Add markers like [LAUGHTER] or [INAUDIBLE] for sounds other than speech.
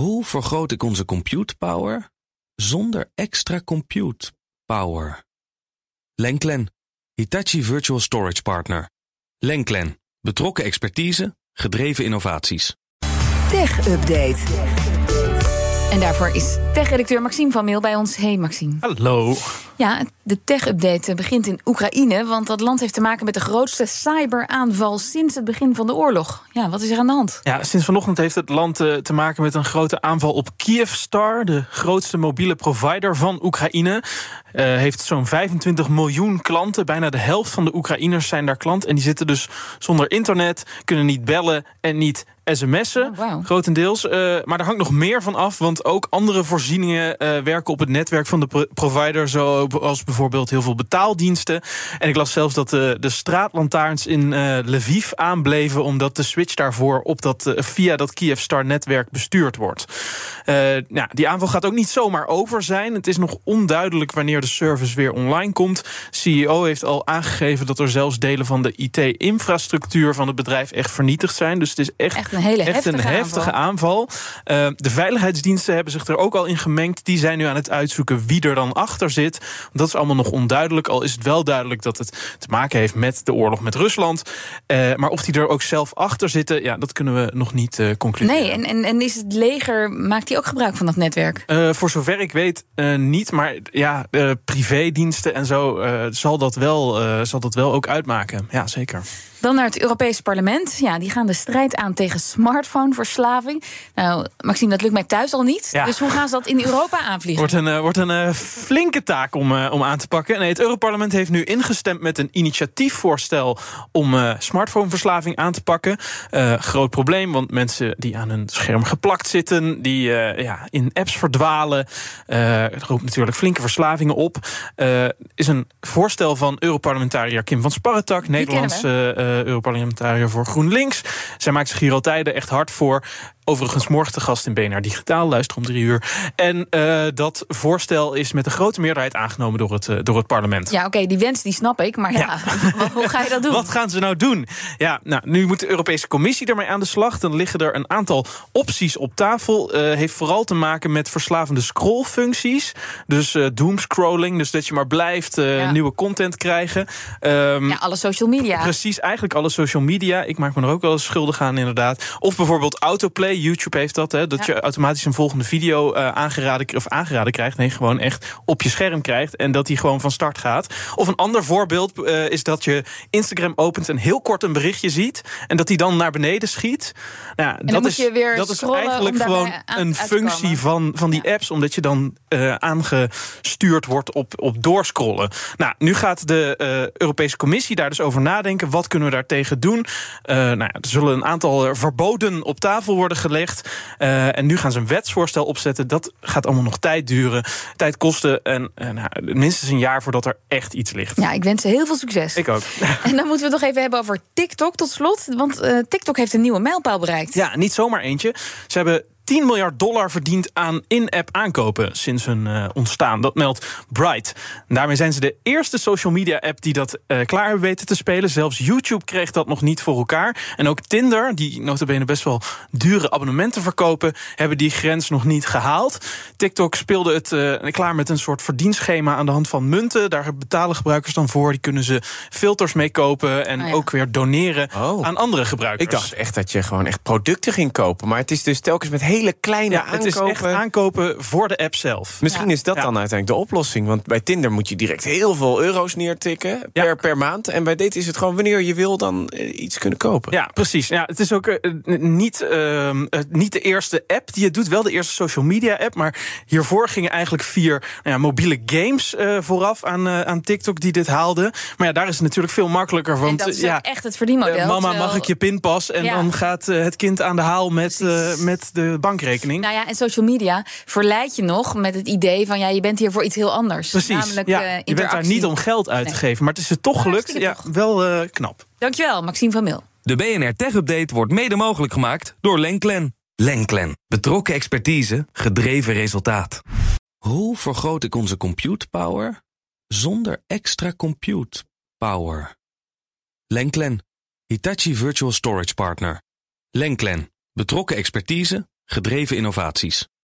Hoe vergroot ik onze compute power zonder extra compute power? Lenklen, Hitachi Virtual Storage Partner. Lenklen, betrokken expertise, gedreven innovaties. Tech Update. En daarvoor is tech-redacteur Maxime van Meel bij ons. Hey Maxime. Hallo. Ja, de tech-update begint in Oekraïne, want dat land heeft te maken met de grootste cyberaanval sinds het begin van de oorlog. Ja, wat is er aan de hand? Ja, sinds vanochtend heeft het land uh, te maken met een grote aanval op Kyivstar, de grootste mobiele provider van Oekraïne. Uh, heeft zo'n 25 miljoen klanten. Bijna de helft van de Oekraïners zijn daar klant. En die zitten dus zonder internet, kunnen niet bellen en niet sms'en, Oh, grotendeels. Uh, maar daar hangt nog meer van af, want ook andere voorzieningen uh, werken op het netwerk van de pro provider, zoals bijvoorbeeld heel veel betaaldiensten. En ik las zelfs dat de, de straatlantaarns in uh, Lviv aanbleven, omdat de switch daarvoor op dat, via dat Kyivstar-netwerk bestuurd wordt. nou, die aanval gaat ook niet zomaar over zijn. Het is nog onduidelijk wanneer de service weer online komt. CEO heeft al aangegeven dat er zelfs delen van de IT-infrastructuur van het bedrijf echt vernietigd zijn. Dus het is echt, echt een hele echt heftige, een heftige aanval. aanval. De veiligheidsdiensten hebben zich er ook al in gemengd. Die zijn nu aan het uitzoeken wie er dan achter zit. Dat is allemaal nog onduidelijk. Al is het wel duidelijk dat het te maken heeft met de oorlog met Rusland. Uh, maar of die er ook zelf achter zitten, ja, dat kunnen we nog niet uh, concluderen. Nee, en, en, en is het leger, maakt die ook gebruik van dat netwerk? Uh, voor zover ik weet niet. Maar ja, privédiensten en zo zal, dat wel, zal dat wel ook uitmaken. Ja, zeker. Dan naar het Europees Parlement. Ja, die gaan de strijd aan tegen smartphoneverslaving. Nou, Maxime, dat lukt mij thuis al niet. Ja. Dus hoe gaan ze dat in Europa aanvliegen? Wordt een, uh, wordt een uh, flinke taak om, uh, om aan te pakken. Nee, het Europarlement heeft nu ingestemd met een initiatiefvoorstel om smartphoneverslaving aan te pakken. groot probleem, want mensen die aan hun scherm geplakt zitten, die ja, in apps verdwalen. het roept natuurlijk flinke verslavingen op. is een voorstel van Europarlementariër Kim van Sparretak, Nederlands Europarlementariër voor GroenLinks. Zij maakt zich hier al tijden echt hard voor. Overigens morgen te gast in BNR Digitaal, luister om drie uur. En uh, dat voorstel is met een grote meerderheid aangenomen door het, uh, door het parlement. Ja, oké, okay, die wens die snap ik, maar ja, ja. hoe ga je dat doen? [LAUGHS] Wat gaan ze nou doen? Ja, nou, nu moet de Europese Commissie ermee aan de slag. Dan liggen er een aantal opties op tafel. Uh, heeft vooral te maken met verslavende scrollfuncties. Dus doomscrolling, dus dat je maar blijft ja. nieuwe content krijgen. Um, ja, alle social media. Precies, eigenlijk alle social media. Ik maak me er ook wel eens schuldig aan, inderdaad. Of bijvoorbeeld autoplay. YouTube heeft dat, hè, dat ja. je automatisch een volgende video uh, aangeraden, of aangeraden krijgt. Nee, gewoon echt op je scherm krijgt. En dat die gewoon van start gaat. Of een ander voorbeeld uh, is dat je Instagram opent en heel kort een berichtje ziet. En dat die dan naar beneden schiet. Nou, en dat is, dat is eigenlijk gewoon een functie van, van die ja. apps. Omdat je dan uh, aangestuurd wordt op, op doorscrollen. Nou, nu gaat de Europese Commissie daar dus over nadenken. Wat kunnen we daartegen doen? nou ja, er zullen een aantal verboden op tafel worden gelegd. Uh, en nu gaan ze een wetsvoorstel opzetten. Dat gaat allemaal nog tijd duren, tijd kosten. En uh, nou, minstens een jaar voordat er echt iets ligt. Ja, ik wens ze heel veel succes. Ik ook. [LAUGHS] En dan moeten we het nog even hebben over TikTok tot slot. Want uh, TikTok heeft een nieuwe mijlpaal bereikt. Ja, niet zomaar eentje. Ze hebben 10 miljard dollar verdiend aan in-app aankopen sinds hun uh, ontstaan. Dat meldt Bright. En daarmee zijn ze de eerste social media app die dat uh, klaar hebben weten te spelen. Zelfs YouTube kreeg dat nog niet voor elkaar. En ook Tinder, die notabene best wel dure abonnementen verkopen, hebben die grens nog niet gehaald. TikTok speelde het uh, klaar met een soort verdienschema aan de hand van munten. Daar betalen gebruikers dan voor. Die kunnen ze filters mee kopen en Oh ja. ook weer doneren Oh. aan andere gebruikers. Ik dacht echt dat je gewoon echt producten ging kopen. Maar het is dus telkens met hele kleine ja, aankopen. het is echt aankopen voor de app zelf. Misschien Ja. is dat Ja. dan uiteindelijk de oplossing. Want bij Tinder moet je direct heel veel euro's neertikken Ja. per, per maand. En bij dit is het gewoon wanneer je wil dan eh, iets kunnen kopen. Ja, precies. Ja, het is ook eh, niet, ehm, eh, niet de eerste app die het doet. Wel de eerste social media app. Maar hiervoor gingen eigenlijk vier nou ja, mobiele games eh, vooraf aan, aan TikTok die dit haalden. Maar ja, daar is het natuurlijk veel makkelijker. En Want dat is ja, echt het verdienmodel. mama, terwijl- mag ik je pinpas? En Ja. dan gaat het kind aan de haal met, eh, met de bankrekening. Nou ja, en social media verleidt je nog met het idee van ja, je bent hier voor iets heel anders. Precies. Namelijk, ja, eh, je bent daar niet om geld uit te geven. Maar het is je toch gelukt. Ja, wel eh, knap. Dankjewel, Maxime van Mil. De BNR Tech Update wordt mede mogelijk gemaakt door Lenklen. Lenklen. Betrokken expertise, gedreven resultaat. Hoe vergroot ik onze compute power zonder extra compute power? Lenklen. Hitachi Virtual Storage Partner. Lenklen. Betrokken expertise, Gedreven innovaties.